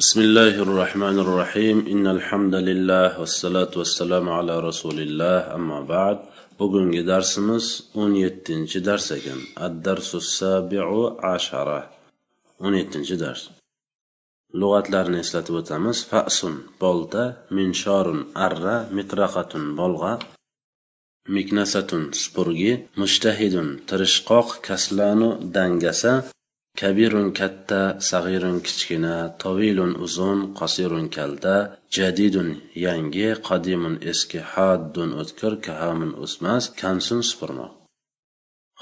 بسم الله الرحمن الرحيم إن الحمد لله والصلاة والسلام على رسول الله أما بعد bugungi darsimiz o'n yettinchi dars ekan addarsu sabiu ashara o'n yettinchi dars lug'atlarni eslatib o'tamiz fasun bolta minshorun arra mitraqatun bolg'a miknasatun supurgi mushtahidun tirishqoq kaslanu dangasa kabirun katta sag'irun kichkina tovilun uzun qosirun kalda, jadidun yangi qadimun eski haddun o'tkir kahamun o'smas kansun supurmoq.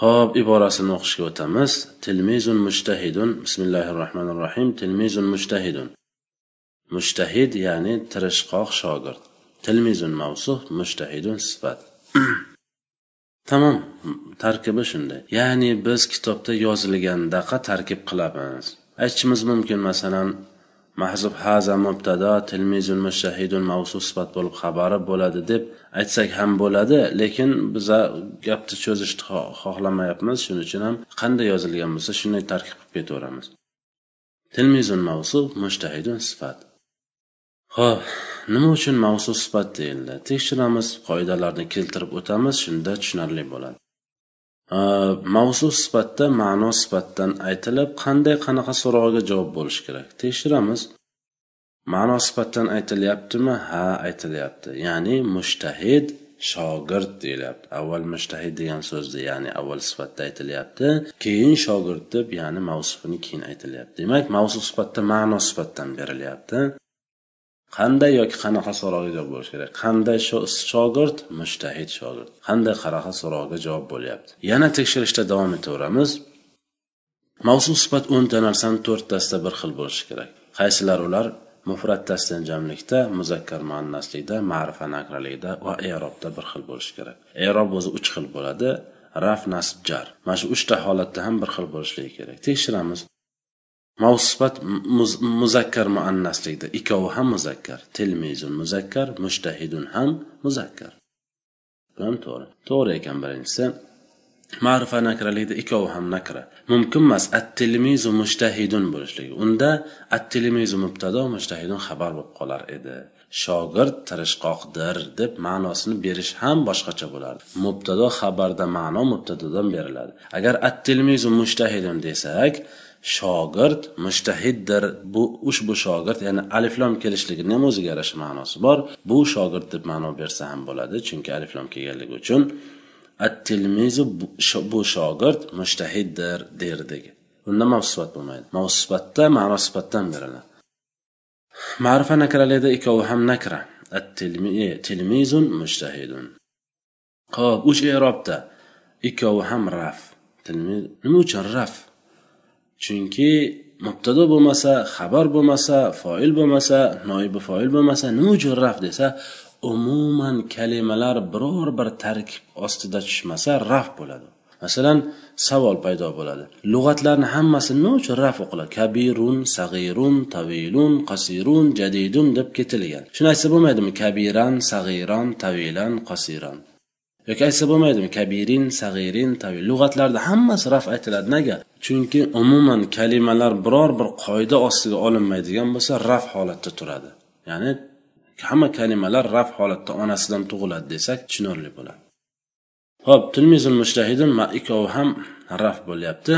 Ho'p iborasini o'qishga o'tamiz. Tilmizun mushtahidun bismillahirrohmanirrohim, rohmanir rohim tilmizun mushtahidun mushtahid ya'ni tirishqoq shogird. Tilmizun mavsuf mushtahidun sifat. tamom tarkibi shunday ya'ni biz kitobda yozilgandaqa tarkib qilamiz. Aytishimiz mumkin masalan mahzub haza mubtado tilmizul mushahidul mavsu sifat bo'lib xabari bo'ladi deb aytsak ham bo'ladi lekin biza gapni cho'zishni xohlamayapmiz. Shuning uchun ham qanday yozilgan bo'lsa shunday tarkib qilib ketaveramiz. Tilmizun mavsu mushtahidun sifat. Ho'p nima uchun mavsuf sifat deyildi tekshiramiz qoidalarni keltirib o'tamiz shunda tushunarli bo'ladi. Mavsuf sifatda ma'no sifatdan aytilib qanday qanaqa so'rovga javob bo'lishi kerak? Tekshiramiz. Ma'no sifatdan aytilyaptimi? Ha aytilyapti. Ya'ni mushtahid shogird deyilyapti avval mushtahid degan so'zda ya'ni avval sifatda aytilyapti keyin shogird deb ya'ni mavsufini keyin aytilyapti. Demak mavsuf sifatda ma'no sifatdan berilyapti. Qanday yoki qanaqa so'rovga javob bo'lishi kerak? Qanday shogird? Mushtahid shogird. Qanday qanaqa so'rovga javob bo'lyapti? Yana tekshirishda davom etaveramiz. Mavsum sifat o'nta narsani to'rttasida bir xil bo'lishi kerak. Qaysilar ular? Mufrat tasdan jamlikda muzakkar muannaslikda ma'rifa nakralikda va erobda bir xil bo'lishi kerak. Erob o'zi uch xil bo'ladi. Raf nasb jar. Mana shu uchta holatda ham bir xil bo'lishligi kerak. Tekshiramiz. Mavsifat muzakkar muannaslikda ikkovi ham muzakkar. Tilmizun muzakkar mushtahidun ham muzakkar. Bu ham to'g'ri. To'g'ri ekan birinchisi. Ma'rifa nakralikda ikkovi ham nakra. Mumkin emas at tilmizu mushtahidun bo'lishligi. Unda at tilmizu mubtado mushtahidun xabar bo'lib qolar edi. Shogird tirishqoqdir deb ma'nosini berish ham boshqacha bo'lardi. Mubtado xabarda ma'no mubtadodan beriladi. Agar at tilmizu mushtahidun desak shogird mushtahiddir. Bu ushbu shogird ya'ni aliflom kelishligini ham o'ziga yarasha ma'nosi bor? Bu shogird deb ma'no bersa ham bo'ladi chunki aliflom kelganligi uchun. At tilmizu bu shogird mushtahiddir derdik. Unda mavsifat bo'lmaydi. Mavsifatda ma'no sifatdan beriladi. Ma'rifa nakralarda ikkovi ham nakra. At e, tilmizun mushtahidun. Ho'p uch erobda. Ikkovi ham raf. Nima uchun raf? Chunki mubtado bo'lmasa xabar bo'lmasa foil bo'lmasa noibi foil bo'lmasa nima uchun raf desa umuman kalimalar biror bir tarkib ostida tushmasa raf bo'ladi. Masalan savol paydo bo'ladi. Lug'atlarni hammasi nima uchun raf o'qiladi? Kabirun sag'irun tavilun qasirun jadidun deb ketilgan. Shuni aytsa bo'lmaydimi? Kabiran sag'iran tavilan qasiran. Yoki aytsa bo'lmaydimi? Kabirin sag'irin tavil lug'atlarda hammasi raf aytiladi. Nega? Chunki umuman kalimalar biror bir qoida ostiga olinmaydigan bo'lsa raf holatda turadi. Ya'ni hamma kalimalar raf holatda onasidan tug'iladi desak tushunarli bo'ladi. Ho'p tilmizul mushtahidin ikkovi ham raf bo'lyapti.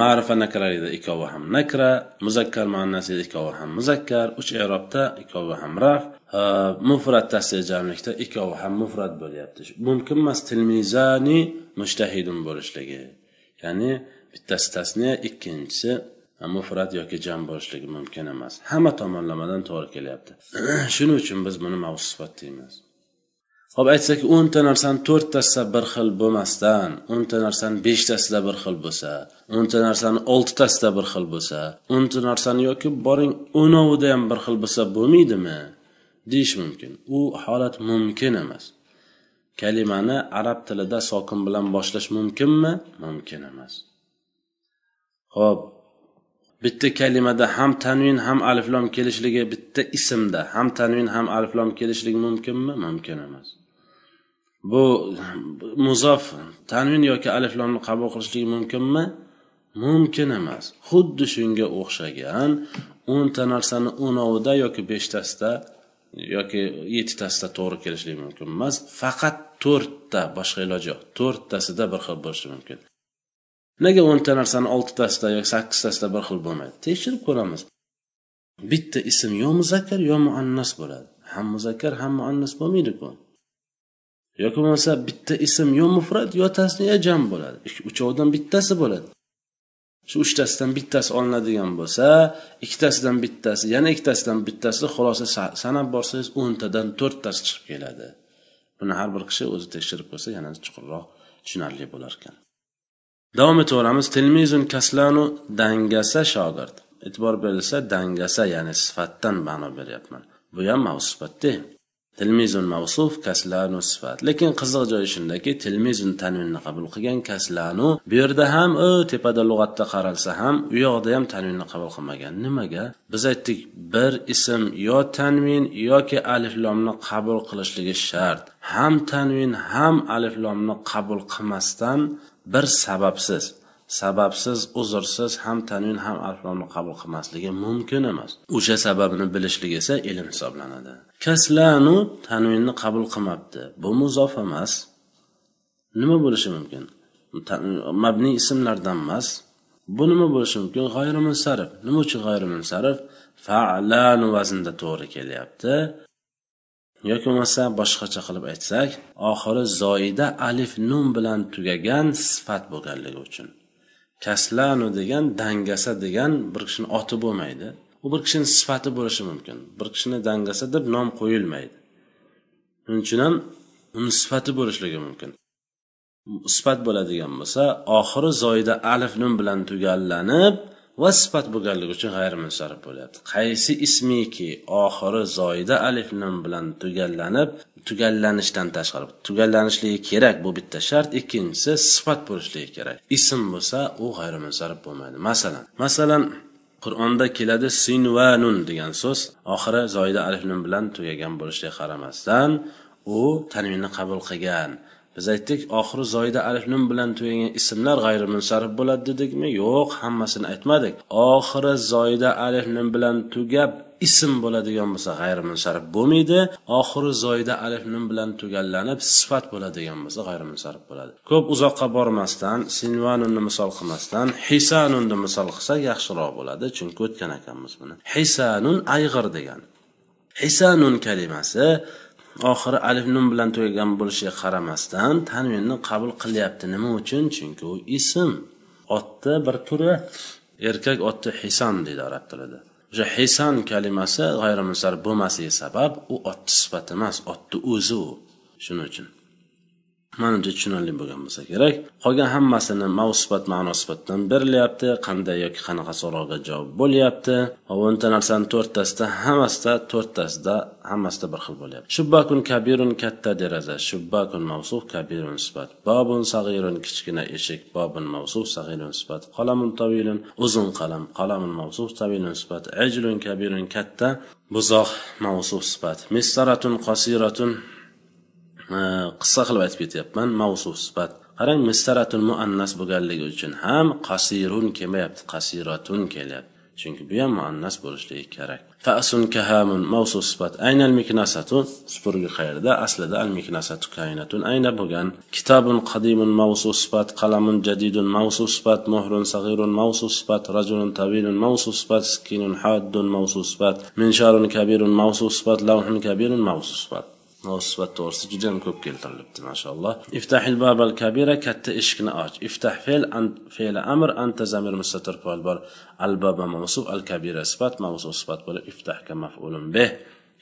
Ma'rifa nakralikda ikkovi ham nakra muzakkar muannasida ikkovi ham muzakkar uch erobda ikkovi ham raf mufrat tasya jamlikda ikkovi ham mufrat bo'lyapti. Mumkin emas tilmizani mushtahidun bo'lishligi. Ya'ni bittasi tasniya ikkinchisi mufrat yoki jam bo'lishligi mumkin emas. Hamma tomonlamadan to'g'ri kelyapti. Shuning uchun biz buni mavsifat deymiz hop aytsak o'nta narsani to'rttasida bir xil bo'lmasdan o'nta narsani beshtasida bir xil bo'lsa o'nta narsani oltitasida bir xil bo'lsa o'nta narsani yoki boring o'novida ham bir xil bo'lsa bo'lmaydimi? Deyish mumkin. U holat mumkin emas. Kalimani arab tilida sokin bilan boshlash mumkinmi? Mumkin emas. Ho'p bitta kalimada ham tanvin ham aliflom kelishligi bitta ismda ham tanvin ham aliflom kelishligi mumkinmi? Mumkin emas. Bu muzof tanvin yoki aliflomni qabul qilishligi mumkinmi? Mumkin emas. Xuddi shunga o'xshagan o'nta narsani o'novida yoki beshtasida yoki yettitasida to'g'ri kelishligi mumkin emas. Faqat to'rtta boshqa iloji yo'q. To'rttasida bir xil bo'lishi mumkin. Nega o'nta narsani oltitasida yoki sakkiztasida bir xil bo'lmaydi? Tekshirib ko'ramiz. Bitta ism yo muzakkar yo muannas bo'ladi. Ham muzakkar ham muannas bo'lmaydiku. Yoki bo'lmasa bitta ism yo mufrat yo tasniya jam bo'ladi. Uchovidan bittasi bo'ladi. Shu uchtasidan bittasi olinadigan bo'lsa ikkitasidan bittasi yana ikkitasidan bittasi xulosa sanab borsangiz o'ntadan to'rttasi chiqib keladi. Buni har bir kishi o'zi tekshirib ko'rsa yana chuqurroq tushunarli bo'lar ekan. Davom etaveramiz. Tilmizun kaslanu dangasa shogird. E'tibor berilsa dangasa ya'ni sifatdan ma'no beryapman. Bu ham mavsifatda tilmizun mavsuf kaslanu sifat. Lekin qiziq joyi shundaki tilmizun tanvinni qabul qilgan kaslanu bu yerda ham u tepada lug'atda qaralsa ham u yoqda ham tanvinni qabul qilmagan. Nimaga? Biz aytdik bir ism yo tanvin yoki aliflomni qabul qilishligi shart. Ham tanvin ham aliflomni qabul qilmasdan bir sababsiz. Sababsiz uzrsiz ham tanvin ham aliflomni qabul qilmasligi mumkin emas. O'sha sababini bilishlik esa ilm hisoblanadi. Kaslanu tanvinni qabul qilmabdi. Bu muzof emas. Nima bo'lishi mumkin? Mabni ismlardan emas. Bu nima bo'lishi mumkin? G'ayri munsarif nima uchun g'ayri munsarif falanu vaznda to'g'ri kelyapti. Yoki bo'lmasa boshqacha qilib aytsak oxiri zoida alif nun bilan tugagan sifat bo'lganligi uchun. Kaslanu degan dangasa degan bir kishini oti bo'lmaydi. U bir kishini sifati bo'lishi mumkin. Bir kishini dangasa deb nom qo'yilmaydi. Shuning uchun ham uni sifati bo'lishligi mumkin. Sifat bo'ladigan bo'lsa oxiri zoida alif nun bilan tugallanib va sifat bo'lganligi uchun g'ayrimunsarif bo'lyapti. Qaysi ismiki oxiri zoida alif nun bilan tugallanib tugallanishdan tashqari tugallanishligi kerak bu bitta shart. Ikkinchisi sifat bo'lishligi kerak. Ism bo'lsa u g'ayrimunsarif bo'lmaydi. Masalan masalan qur'onda keladi sinvanun degan so'z. Oxiri zoida alif nun bilan tugagan bo'lishiga qaramasdan u tanvinni qabul qilgan. Biz aytdik oxiri zoida alif nun bilan tugagan ismlar g'ayrimunsarif bo'ladi dedikmi? Yo'q hammasini aytmadik. Oxiri zoida alif nun bilan tugab ism bo'ladigan bo'lsa g'ayrimunsarif bo'lmaydi. Oxiri zoyida alif nun bilan tugallanib sifat bo'ladigan bo'lsa g'ayrimunsarif bo'ladi. Ko'p uzoqqa bormasdan sinvanunni misol qilmasdan hisanunni misol qilsak yaxshiroq bo'ladi. Chunki o'tgan ekanmiz buni. Hisanun ayg'ir degan. Hisanun kalimasi oxiri alif nun bilan tugagan bo'lishiga qaramasdan tanvinni qabul qilyapti. Nima uchun? Chunki u ism. Otni bir turi erkak otni hisan deydi arab tilida. O'sha hisan kalimasi g'ayrimusar bo'lmasligi sabab u otni sifati emas otni o'zi u shuning uchun manimcha tushunarli bo'lgan bo'lsa kerak. Qolgan hammasini mavsifat ma'no sifatdan berilyapti. Qanday yoki qanaqa so'roqqa javob bo'lyapti? O'nta narsani to'rttasida hammasida to'rttasida hammasida bir xil bo'lyapti. Shubbakun kabirun katta deraza shubbakun mavsuf kabirun sifat. Bobun sag'irun kichkina eshik bobun mavsuf sag'irun sifat. Qalamun tavilun uzun qalam. Qalamun mavsuf tavilun sifat. Ajlun kabirun katta buzoq mavsuf sifat. Mistaratun qosiratun qissa qilib aytib ketyapman mavsuf sifat qarang mistaratul muannas bo'lganligi uchun ham qasirun kelmayapti qasiratun kelyapti. Chunki bu ham muannas bo'lishligi kerak. Fasun kahamun mavsuf sifat aynal miknasatu supurgi qayerda aslida al miknasatu kainatun ayna bo'lgan. Kitobun qadimun mavsuf sifat qalamun jadidun mavsuf sifat muhrun sag'irun mavsuf sifat rajulun tabilun mavsuf sifat skinun haddun mavsuf sifat minsharun kabirun mavsuf sifat lavhun kabirun mavsuf sifat sifat to'g'risida juda ham ko'p keltirilibdi mashaalloh iftahil babal kabira katta eshikni och. Iftah fe'l fe'li amr anta zamir mustatir fa'il bor. Al baba mavsuf al kabira sifat mavsuf sifat bo'lib iftahga maf'ulun bih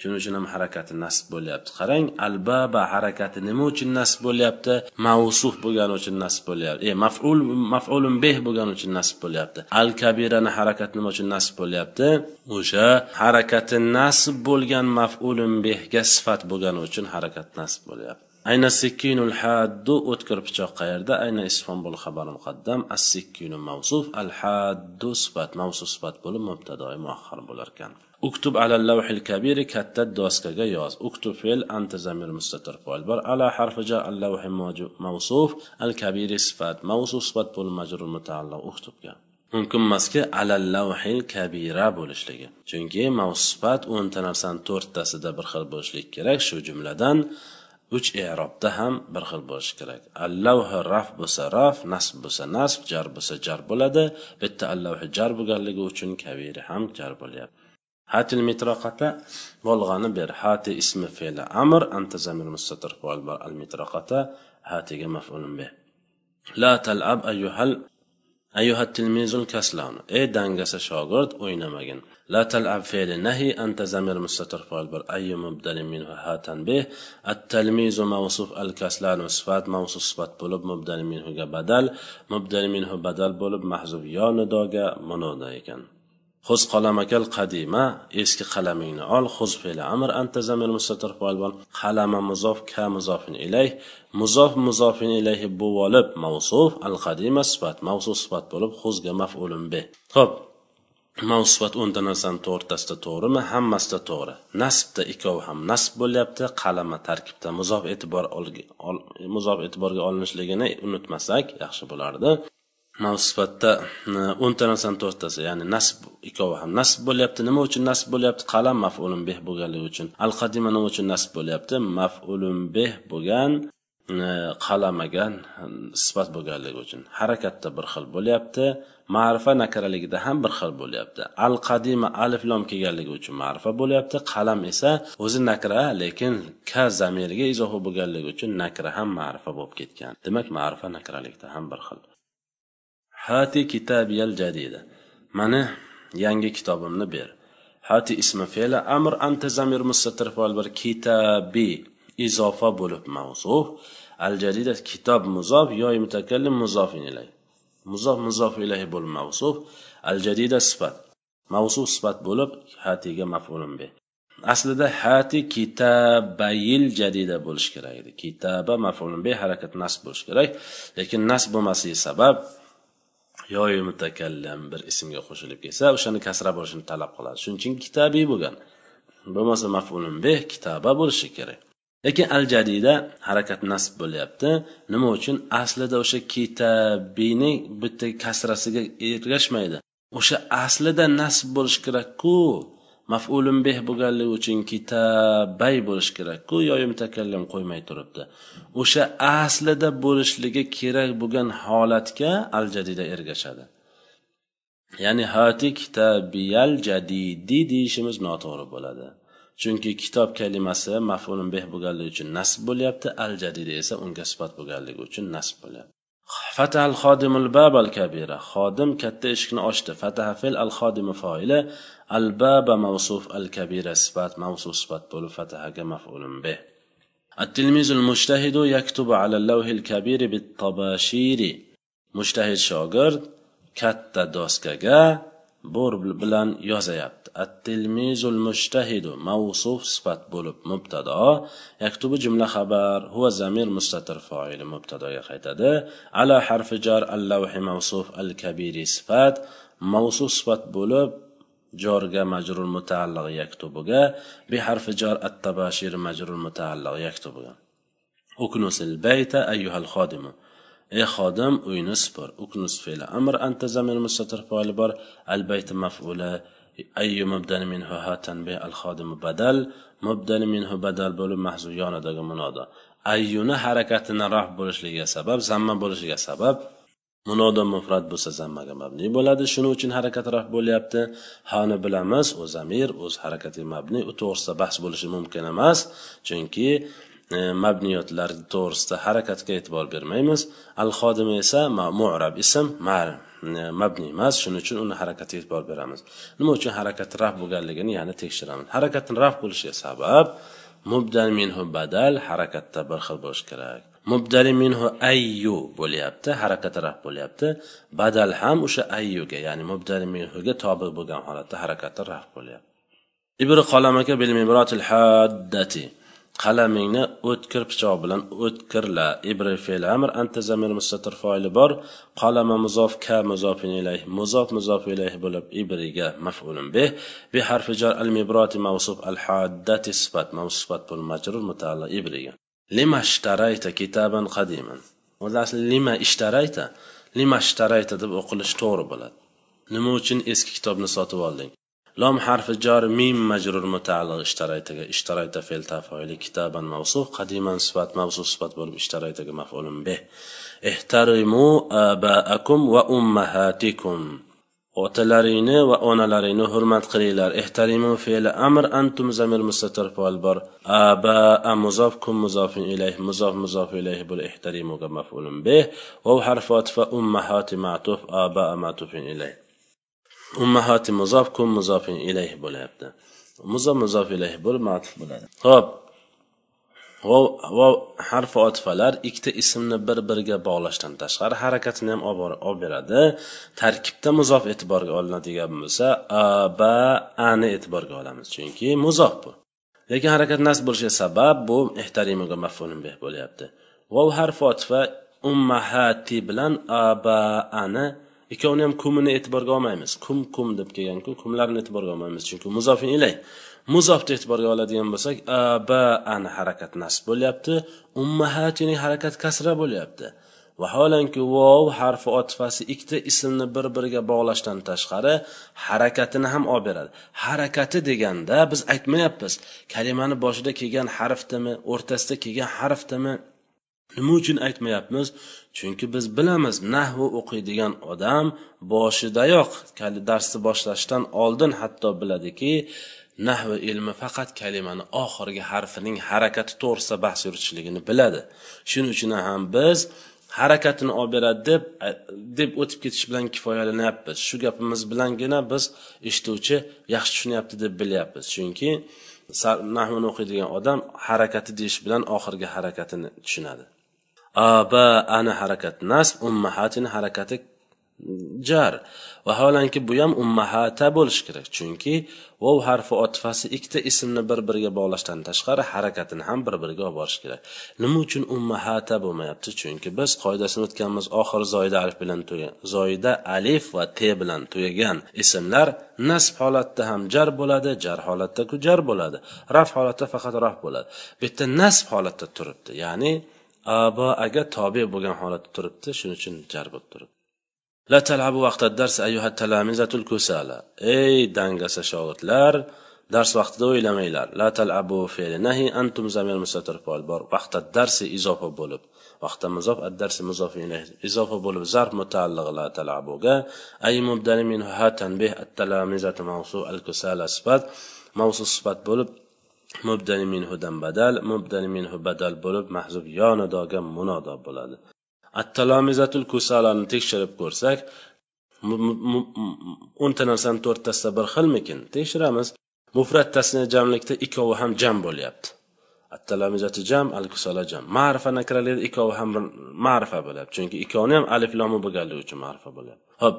shuning uchun ham harakati nasb bo'lyapti. Qarang albaba harakati nima uchun nasb bo'lyapti? Mavsuf bo'lgani uchun nasb bo'lyapti. E maf'ul maf'ulun beh bo'lgani uchun nasb bo'lyapti. Al kabirani harakati nima uchun nasb bo'lyapti? O'sha harakati nasb bo'lgan maf'ulun behga sifat bo'lgani uchun harakat nasb bo'lyapti. Ayna sikkinul haddu o'tkir pichoq qayerda ayna isfonbul xabar muqaddam as sikkinu mavsuf al haddu sifat mavsuf sifat bo'lib mubtadoi muahhar bo'lar ekan uktub ala lavhil kabiri katta doskaga yoz. Uktub fe'l anta zamir mustatir fa'il bor ala harfi jar al lavhi mavsuf al kabiri sifat. Mavsuf sifat bo'l majrur mutaalliq uktubga. Mumkin emaski alallavhil kabira bo'lishligi. Chunki mavsifat o'nta narsani to'rttasida bir xil bo'lishligi kerak. Shu jumladan uch erobda ham bir xil bo'lishi kerak. Allavhi raf bo'lsa raf nasb bo'lsa nasb jar bo'lsa jar bo'ladi. Bitta allavhi jar bo'lganligi uchun kabiri ham jar bo'lyapti. هات المطرقة بولغانı ber. Hati ismi fe'li amr, anta zamir mustatir bo'l bar al-mitraqata hatiga maf'ulun bih. La tal'ab ayyuhal ayyuhat tilmizul kaslanu. Ey dangasa shogird o'ynamagin. La tal'ab fe'li nahi, anta zamir mustatir bo'l bar. Ayyu mubdali minhu hatan bih. At-talmizu mawsuf al-kaslanu sifat mawsuf sifat bo'lib mubdali minhu ga badal, mubdali minhu badal bo'lib mahzuf yo nidoga munoda ekan. xuz qalamakal qadima eski qalamingni ol xuz fe'li amr anta zamir mustatir polvon. Qalama muzof ka muzofin ilayh muzof muzofin ilayhi bo'lib mavsuf al qadima sifat mavsuf sifat bo'lib xuzga maf'ulun be. Ho'p mavsufat o'nta narsani to'rttasida to'g'rimi? Hammasida to'g'ri. Nasbda ikkovi ham nasb bo'lyapti. Qalama tarkibda muzof e'tibor muzof e'tiborga olinishligini unutmasak yaxshi bo'lardi. Mavsifatda e, o'nta narsani to'rttasi ya'ni nasb ikkovi ham nasb bo'lyapti. Nima uchun nasb bo'lyapti? Qalam mafulun beh bo'lganligi uchun. Al qadima nima uchun nasb bo'lyapti? Mafulun beh bo'lgan e, qalamagan e, sifat bo'lganligi uchun. Harakatda bir xil bo'lyapti. Ma'rifa nakaraligida ham bir xil bo'lyapti. Al qadima alif lom kelganligi uchun ma'rifa bo'lyapti. Qalam esa o'zi nakra lekin ka zamiriga izohi bo'lganligi uchun nakra ham ma'rifa bo'lib ketgan. Demak ma'rifa nakralikda ham bir xil. Hati kitabiyal jadida. Mani yangi kitobimni ber. Hati ismi fe'li amr anta zamir mustatir bir kitabi izofa bo'lib mavzu. Al jadida kitob muzof yoy mutakallim muzof ilay. Muzof muzof ilayhi bo'lib mavzu. Al jadida sifat. Mavzu sifat bo'lib hatiga maf'ulun be aslida hati kitabayil jadida bo'lishi kerak edi. Kitaba maf'ulun be harakat nasb bo'lishi kerak. Lekin nasb bo'lmasligi sabab yoyi mutakallim bir ismga qo'shilib kelsa o'shani kasra bo'lishini talab qiladi. Shuning uchun kitabiy bo'lgan. Bo'lmasa maf'ulun bih kitaba bo'lishi kerak. Lekin al jadida harakat nasb bo'lyapti. Nima uchun? Aslida o'sha kitabiyni bitta kasrasiga ergashmaydi. O'sha aslida nasb bo'lishi kerakku. Maf'ulun beh bo'lganligi uchun kitabay bo'lishi kerakku yoyi mutakallim qo'ymay turibdi. O'sha aslida bo'lishligi kerak bo'lgan holatga al jadida ergashadi. Ya'ni hati kitabiyal jadidi deyishimiz noto'g'ri bo'ladi. Chunki kitob kalimasi mafulun beh bo'lganligi uchun nasb bo'lyapti al jadida esa unga sifat bo'lganligi uchun nasb bo'lyapti. فتح الخادم الباب الكبيرة خادم كت إشكن أشت فتح فيل الخادم فايلة الباب موصوف الكبيرة سبات موصوف سبات بول. فتح مفعول به. التلميذ المجتهد يكتب على اللوح الكبير بالطباشير. مجتهد شاگرد. كتا دوسكا bor bilan yozayapti. At tilmizul mushtahidu mavsuf sifat bo'lib mubtado. Yaktubi jumla xabar huva zamir mustatir foili mubtadoga qaytadi. Ala harfi jar al lavhi mavsuf al kabiri sifat mavsuf sifat bo'lib jorga majrur mutaalliq yaktubiga bi harfi jar at tabashir majrur mutaalliq yaktubiga. Uknusil bayta ayyuhal xodimu ey xodim uyni supur uknus fe'li amr anta zamir mustatir foili bor. Al bayti maf'ula ayyu mubdan minhu ha tanbih al xodim badal mubdan minhu badal bo'lib mahzuf yonidagi munoda ayyuni harakatini raf bo'lishligiga sabab zamma bo'lishiga sabab munoda mufrat bo'lsa zammaga mabni bo'ladi. Shuning uchun harakat raf bo'lyapti. Hani bilamiz u zamir o'z harakatiga mabni u to'g'risida bahs bo'lishi mumkin emas. Chunki e, mabniyotlar to'g'risida harakatga e'tibor bermaymiz. Al xodima esa mu'rab ism mal e, mabni emas. Shuning uchun uni harakatiga e'tibor beramiz. Nima uchun harakat raf bo'lganligini ya'ni tekshiramiz. Harakatni raf bo'lishiga sabab mubdal minhu badal harakatda bir xil bo'lishi kerak. Mubdali minhu ayyu bo'lyapti harakati raf bo'lyapti. Badal ham o'sha ayyuga ya'ni mubdali minhuga tobi bo'lgan holatda harakati raf bo'lyapti. Ibr qolamaka bil haddati. Qalamingni o'tkir pichoq bilan o'tkirla. Ibr fe'l amr anta zamir mustatir foili bor. Qalama muzof ka muzof ilayh muzof muzof ilayh bo'lib ibriga maf'ulun bih bi harfi jar al mibrati mavsuf al haddati sifat mavsufat bul majrur mutaalla ibriga. Lima ishtarayta kitaban qadiman. O'zi asli lima ishtarayta lima ishtarayta deb o'qilishi to'g'ri bo'ladi. Nima uchun eski kitobni sotib olding? لام حرف جار ميم مجرور متعلق اشتريتك اشتريت فعل تفاعل كتابا موصوف قديما صفات موصوف صفات بولم اشتريتك مفعول به احترموا آباءكم وأمهاتكم otalaringni va onalaringni hurmat qilinglar ehtarimu fe'li amr antum zamir mustatir fa'il bor aba muzof kum muzofin ilayh muzof muzof ilayh bul ehtarimuga maf'ulun bih va harf atfa ummahati ma'tuf aba ma'tufin ilayh ummahati muzof kun muzofin ilayh bo'lyapti. Muzof muzof ilayh bo'lib matf bo'ladi. Ho'p vov harfi otifalar ikkita ismni bir biriga bog'lashdan tashqari harakatini ham olib beradi. Tarkibda muzof e'tiborga olinadigan bo'lsa a ba ani e'tiborga olamiz. Chunki muzof bu. Lekin harakat nasb bo'lishiga sabab bu ehtarimaga mafulun bih bo'lyapti. Vov harfi otifa ummahati bilan aba ani ikkovini ham kumini e'tiborga olmaymiz. Kum kum deb kelganku kumlarni e'tiborga olmaymiz. Chunki muzofin ilay. Muzofni e'tiborga oladigan bo'lsak ba an harakat nasb bo'lyapti ummahatini harakat kasra bo'lyapti. Vaholanki vov harfi otifasi ikkita ismni bir biriga bog'lashdan tashqari harakatini ham olib beradi. Harakati deganda biz aytmayapmiz kalimani boshida kelgan harfdimi o'rtasida kelgan harfdimi nima uchun aytmayapmiz? Chunki biz bilamiz nahvu o'qiydigan odam boshidayoq darsni boshlashdan oldin hatto biladiki nahvi ilmi faqat kalimani oxirgi harfining harakati to'g'risida bahs yuritishligini biladi. Shuning uchun ham biz harakatini olib beradi deb deb o'tib ketish bilan kifoyalanyapmiz. Shu gapimiz bilangina biz eshituvchi yaxshi tushunyapti deb bilyapmiz. Chunki nahvini o'qiydigan odam harakati deyish bilan oxirgi harakatini tushunadi. Aba ani harakat nasb ummahatini harakati jar. Vaholanki bu ham ummahata bo'lishi kerak. Chunki vov harfi otifasi ikkita ismni bir biriga bog'lashdan tashqari harakatini ham bir biriga olib borish kerak. Nima uchun ummahata bo'lmayapti? Chunki biz qoidasini o'tganmiz oxiri zoida alif bilan tugagan zoida alif va t bilan tugagan ismlar nasb holatda ham jar bo'ladi jar holatda jar bo'ladi. Raf holatda faqat raf bo'ladi. Bu yerda nasb holatda turibdi. Ya'ni aboaga tobe bo'lgan holatda turibdi shuning uchun jar bo'lib turibdi. Ey dangasa shogirdlar dars vaqtida o'ylamanglar. La talabu nahi antum zamir mustatir bor. Vaqta darsi izofa bo'lib vaqtda muzof ad darsi muzof izofa bo'lib zarf mutaalliq la talabuga. Ay mubdani minhu ha tanbih at talamizatu mavsu al kusala sifat. Mavsu sifat bo'lib mubdali minhudan badal mubdani minhu badal bo'lib mahzub yo nidoga munodo bo'ladi. Attalomizatul kusalani tekshirib ko'rsak o'nta narsani to'rttasida bir xilmikin tekshiramiz. Mufrat tasniya jamlikda ikkovi ham jam bo'lyapti. Attalamizati jam al-kusala jam. Ma'rifa nakralarda ikkovi ham ma'rifa bo'lyapti chunki ikkovini ham alif lomi bo'lganligi uchun ma'rifa bo'lyapti ho'p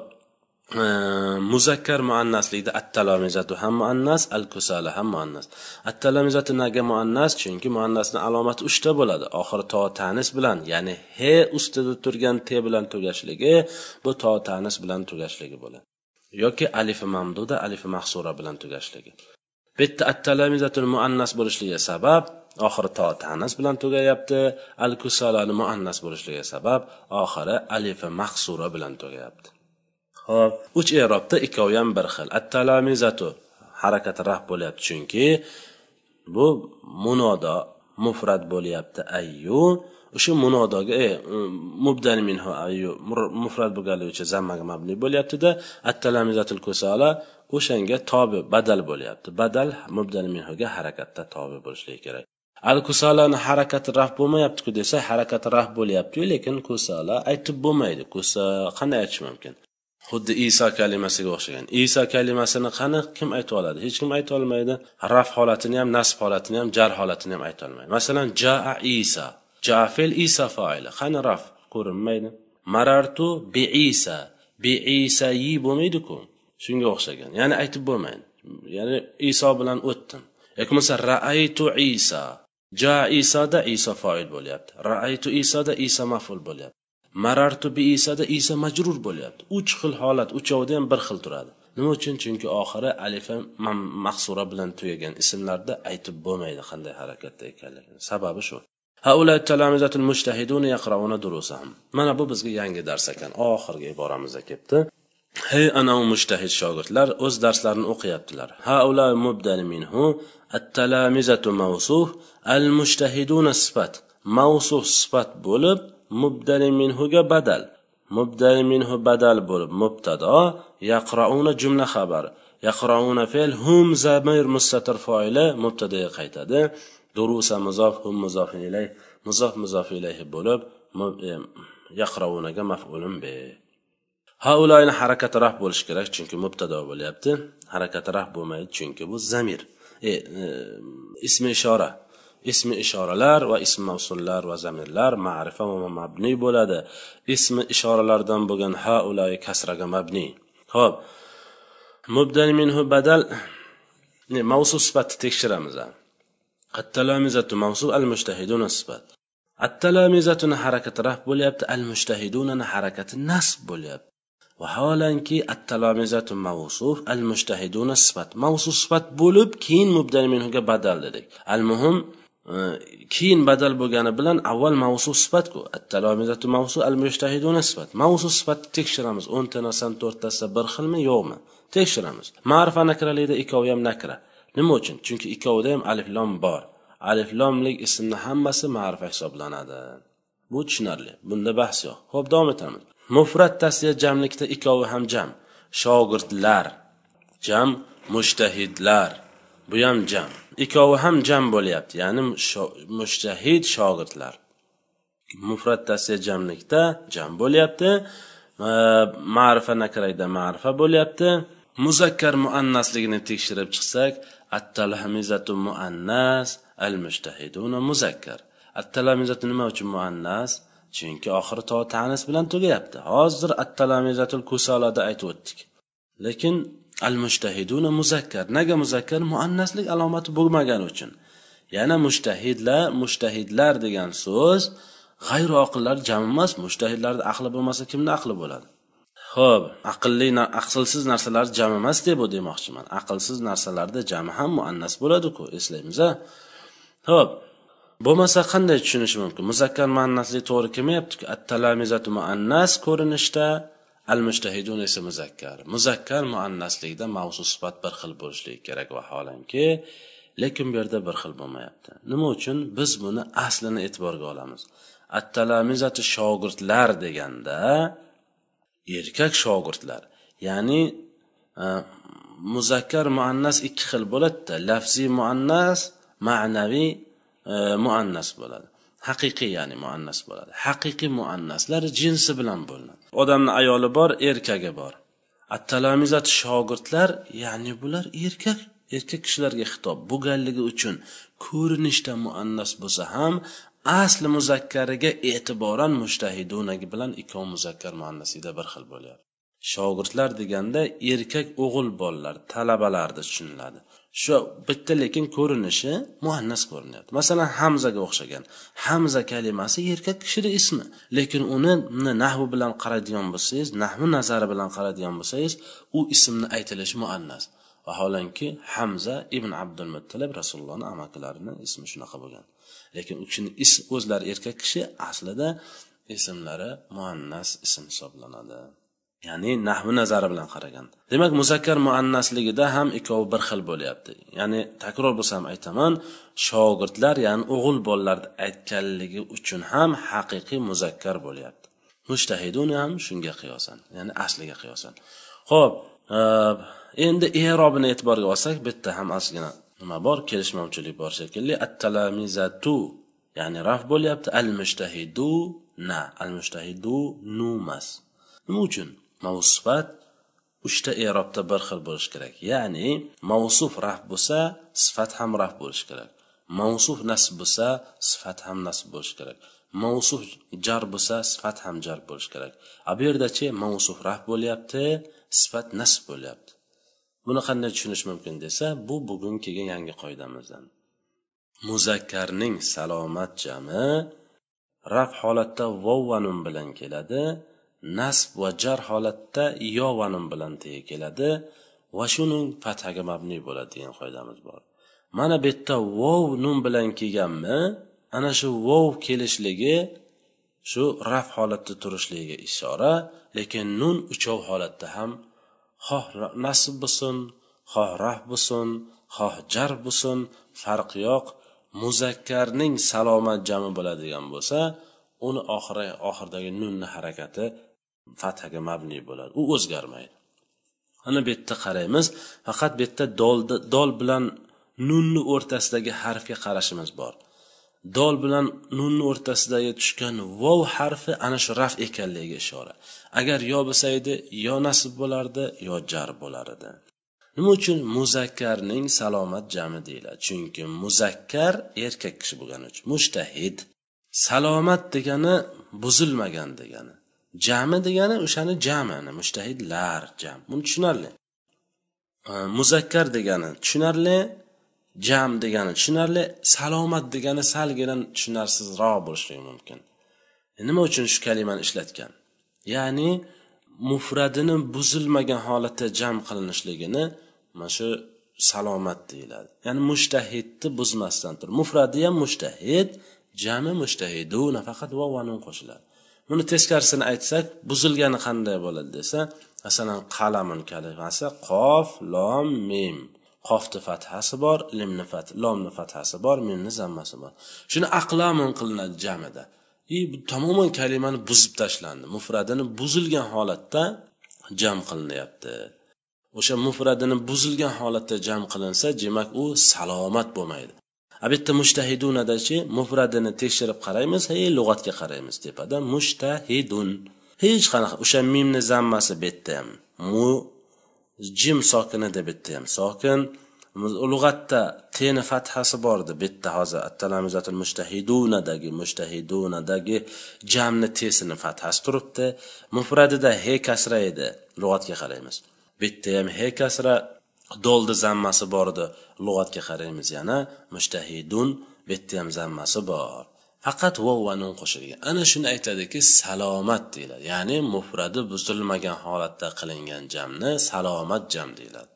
muzakkar muannaslikda at-talamizatu ham muannas al-kusala ham muannas at-talamizatu naga muannas chunki muannasni alomati uchta bo'ladi. Oxiri to tanis bilan ya'ni he ustida turgan te bilan tugashligi bu to tanis bilan tugashligi bo'ladi. Yoki alifi mamduda alifi mahsura bilan tugashligi. Bu yerda attalamizatul muannas bo'lishligi sabab oxiri to tanis bilan tugayapti al kusalani muannas bo'lishligi sabab oxiri alifi mahsura bilan tugayapti. Ho'p uch i'robda ikkovi ham bir xil. At-talamizatu. Harakati raf bo'lyapti chunki bu munodo mufrat bo'lyapti ayyu. O'sha munodoga e, mubdal minhu ayyu mufrat bo'lganligi uchun zammaga mabni bo'lyaptida. At-talamizatul kusala o'shanga tobi badal bo'lyapti. Badal mubdal minhuga harakatda tobi bo'lishligi kerak. Al kusalani harakati raf bo'lmayaptiku desa harakati raf bo'lyaptiyu lekin kusala aytib bo'lmaydi. Kusa qanday aytish mumkin? Xuddi iso kalimasiga o'xshagan. Iso kalimasini qani kim ayta oladi? Hech kim ayta olmaydi. Raf holatini ham nasb holatini ham jar holatini ham ayta olmaydi. Masalan jaa isa. Jafil isa foili. Qani raf? Ko'rinmaydi. Marartu bi isa. Bi isayi bo'lmaydiku. Shunga o'xshagan. Ya'ni aytib bo'lmaydi. Ya'ni iso bilan o'tdim. Yoki bo'lmasa raaytu isa. Ja isoda iso foil bo'lyapti. Raaytu isoda iso maful bo'lyapti. Marartu bi isada isa majrur bo'lyapti. Uch xil holat uchovida ham bir xil turadi. Nima uchun? Chunki oxiri alifa mahsura bilan tugagan ismlarda aytib bo'lmaydi qanday harakatda ekanligini. Sababi shu. Mana bu bizga yangi dars ekan. Oxirgi iboramizda kelibdi hey anavi mushtahid shogirdlar o'z darslarini o'qiyaptilar. Haula mubdal minhu at-talamizatu mawsuf al-mushtahiduna sifat. Mavsuf sifat bo'lib mubdali minhuga badal. Mubdali minhu badal bo'lib mubtado yaqrauna jumla xabar. Yaqrauna fe'l hum zamir mustatir foili mubtadaga qaytadi. Durusa muzof hum muzof ilay muzof muzof ilayhi bo'lib e, yaqraunaga maf'ulun bi haulayni harakati raf bo'lishi kerak chunki mubtado bo'lyapti. Harakati raf bo'lmaydi chunki bu zamir. E, e, ismi ishora. Ismi ishoralar va ism mavsullar va zamirlar ma'rifa va mabni bo'ladi. Ismi ishoralardan bo'lgan ha ulay kasraga mabni ho'p. Mubdal minhu badal. Mavsu sifatni tekshiramiz attalomizatu mavsu al-mushtahiduna sifat. Attalamizatuni harakati raf bo'lyapti al-mushtahidunani harakati nasb bo'lyapti. Vaholanki attalomizatu mavsuf al-mushtahiduna sifat. Mavsuf sifat bo'lib keyin mubdal minhuga badal dedik. Al-muhim keyin badal bo'lgani bilan avval mavsu sifatku. At-talomizatu mavsu al-mushtahiduna sifat. Mavsu sifatni tekshiramiz. O'nta narsani to'rttasi bir xilmi yo'qmi? Tekshiramiz. Ma'rifa nakralikda ikkovi ham nakra. Nima uchun? Chunki ikkovida ham alif lom bor. Alif lomlik ismni hammasi ma'rifa hisoblanadi. Bu tushunarli. Bunda bahs yo'q. Ho'p davom etamiz. Mufrat tasya jamlikda ikkovi ham jam. Shogirdlar. Jam mushtahidlar bu ham jam. Ikkovi ham jam bo'lyapti ya'ni mushtahid shogirdlar. Mufrat tasya jamlikda jam bo'lyapti ma'rifa nakrayda ma'rifa bo'lyapti. Muzakkar muannasligini tekshirib chiqsak attalhamizatu muannas al mushtahiduna muzakkar. Attalamizatu nima uchun muannas? Chunki oxiri to tanis bilan tugayapti. Hozir attalamizatul kusolada aytib o'tdik. Lekin al mushtahiduna muzakkar. Nega muzakkar? Muannaslik alomati bo'lmagani uchun. Yana mushtahidlar mushtahidlar degan so'z g'ayri oqillar jam emas mushtahidlarni aqli bo'lmasa kimni aqli bo'ladi? Ho'p aqlli aqlsiz narsalar jam emas deb demoqchiman. Aqlsiz narsalarda jami ham muannas bo'ladiku eslaymiz a ho'p bo'lmasa qanday tushunish mumkin? Muzakkar muannaslik to'g'ri kelmayaptiku. At talamizatu muannas ko'rinishda al mushtahidun esa muzakkar. Muzakkar muannaslikda mavzu sifat bir xil bo'lishligi kerak vaholanki lekin bu yerda bir xil bo'lmayapti. Nima uchun? Biz buni aslini e'tiborga olamiz. Attalamizati shogirdlar deganda erkak shogirdlar ya'ni e, muzakkar muannas ikki xil bo'ladida lafziy muannas ma'naviy e, muannas bo'ladi. Haqiqiy ya'ni muannas bo'ladi. Haqiqiy muannaslar jinsi bilan bo'linadi. Odamni ayoli bor erkagi bor. Attalamizat shogirdlar ya'ni bular erkak erkak kishilarga xitob bo'lganligi uchun ko'rinishda muannas bo'lsa ham asli muzakkariga e'tiboran mushtahidunagi bilan ikkov muzakkar muannasida bir xil bo'lyapti. Shogirdlar deganda erkak o'g'il bolalar talabalarni tushuniladi. Shu bitta lekin ko'rinishi muannas ko'rinyapti. Masalan hamzaga o'xshagan. Hamza kalimasi erkak kishini ismi. Lekin uni nahvi bilan qaraydigan bo'lsangiz nahvi nazari bilan qaraydigan bo'lsangiz u ismni aytilishi muannas. Vaholanki hamza ibn abdul muttalib rasulullohni amakilarini ismi shunaqa bo'lgan. Lekin u kishini ism o'zlari erkak kishi aslida ismlari muannas ism hisoblanadi. Ya'ni nahvi nazari bilan qaraganda demak muzakkar muannasligida ham ikkovi bir xil bo'lyapti. Ya'ni takror bo'lsam aytaman shogirdlar ya'ni o'g'il bolalar aytganligi uchun ham haqiqiy muzakkar bo'lyapti. Mushtahidun ham shunga qiyosan ya'ni asliga qiyosan. Ho'p endi erobini e'tiborga olsak bitta ham ozgina nima bor? Kelishmovchilik bor shekilli. At talamizatu ya'ni raf bo'lyapti. Al mushtahidu na al mushtahidu numas nima uchun? Mavsufat uchta erobda bir xil bo'lishi kerak. Ya'ni mavsuf raf bo'lsa sifat ham raf bo'lishi kerak. Mavsuf nasb bo'lsa sifat ham nasb bo'lishi kerak. Mavsuf jar bo'lsa sifat ham jar bo'lishi kerak. A bu yerdachi mavsuf raf bo'lyapti sifat nasb bo'lyapti. Buni qanday tushunish mumkin desa bu bugun kelgan yangi qoidamizdan. Muzakkarning salomat jami raf holatda vov nun bilan keladi nasb va jar holatda yovanim bilan tega keladi va shuning fathaga mabni bo'ladi degan qoidamiz bor. Mana bu yerda vov nun bilan kelganmi ana shu vov kelishligi shu raf holatda turishligiga ishora lekin nun uchov holatda ham xoh nasb bo'lsin xoh raf bo'lsin xoh jar bo'lsin farqi yo'q muzakkarning salomat jami bo'ladigan bo'lsa uni oxiri oxiridagi nunni harakati fathaga mabni bo'ladi. U o'zgarmaydi. Ana bu yerda qaraymiz. Faqat bu yerda dolda dol bilan nunni o'rtasidagi harfga qarashimiz bor. Dol bilan nunni o'rtasidagi tushgan vov harfi ana shu raf ekanligiga ishora. Agar yo bo'lsa edi yo nasib bo'lardi yo jar bo'lar edi nima uchun muzakkarning salomat jami deyiladi? Chunki muzakkar erkak kishi bo'lgani uchun. Mushtahid salomat degani buzilmagan degani. Jami degani o'shani jami mushtahidlar jam buni tushunarli. E, muzakkar degani tushunarli jam degani tushunarli salomat degani salgina tushunarsizroq bo'lishligi mumkin. E, nima uchun shu kalimani ishlatgan? Ya'ni mufradini buzilmagan holatda jam qilinishligini mana shu salomat deyiladi. Ya'ni mushtahidni buzmasdan turib mufradi ham mushtahid jami mushtahidu nafaqat vovvanun qo'shiladi. Buni teskarisini aytsak buzilgani qanday bo'ladi desa masalan qalamun kalimasi qof lom mim. Qofni fathasi bor limni fath lomni fathasi bor mimni zammasi bor. Shuni aqlamun qilinadi jamida. И tamoman kalimani buzib tashlandi. Mufradini buzilgan holatda jam qilinyapti. O'sha mufradini buzilgan holatda jam qilinsa demak u salomat bo'lmaydi. A bu yerda mushtahidunadachi mufradini tekshirib qaraymiz hey lug'atga qaraymiz tepada mushtahidun. Hech qanaqa o'sha mimni zammasi bu yerda ham. Mu jim sokinida bu yerda ham sokin. Lug'atda teni fathasi bor edi bu yerda hozir attalamizatul mushtahidunadagi mushtahidunadagi jamni tesini fathasi turibdi. Mufradida he kasra edi. Lug'atga qaraymiz. Bu yerda ham he kasra doldi zammasi bor edi. Lug'atga qaraymiz yana. Mushtahidun bu yerda ham zammasi bor. Faqat vov va nun qo'shilgan ana shuni aytadiki salomat deyiladi. Ya'ni mufradi buzilmagan holatda qilingan jamni salomat jam deyiladi.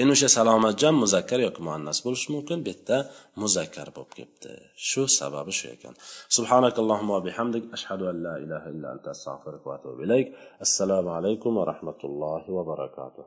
Endi o'sha salomat jam muzakkar yoki muannas bo'lishi mumkin. Bu yerda muzakkar bo'lib kelibdi shu sababi shu ekan. Subhanakallohumma bihamdik. Ashhadu an la ilaha illa anta astag'firuka va atubu ilayk. Assalomu alaykum va rahmatullohi va barakatuh.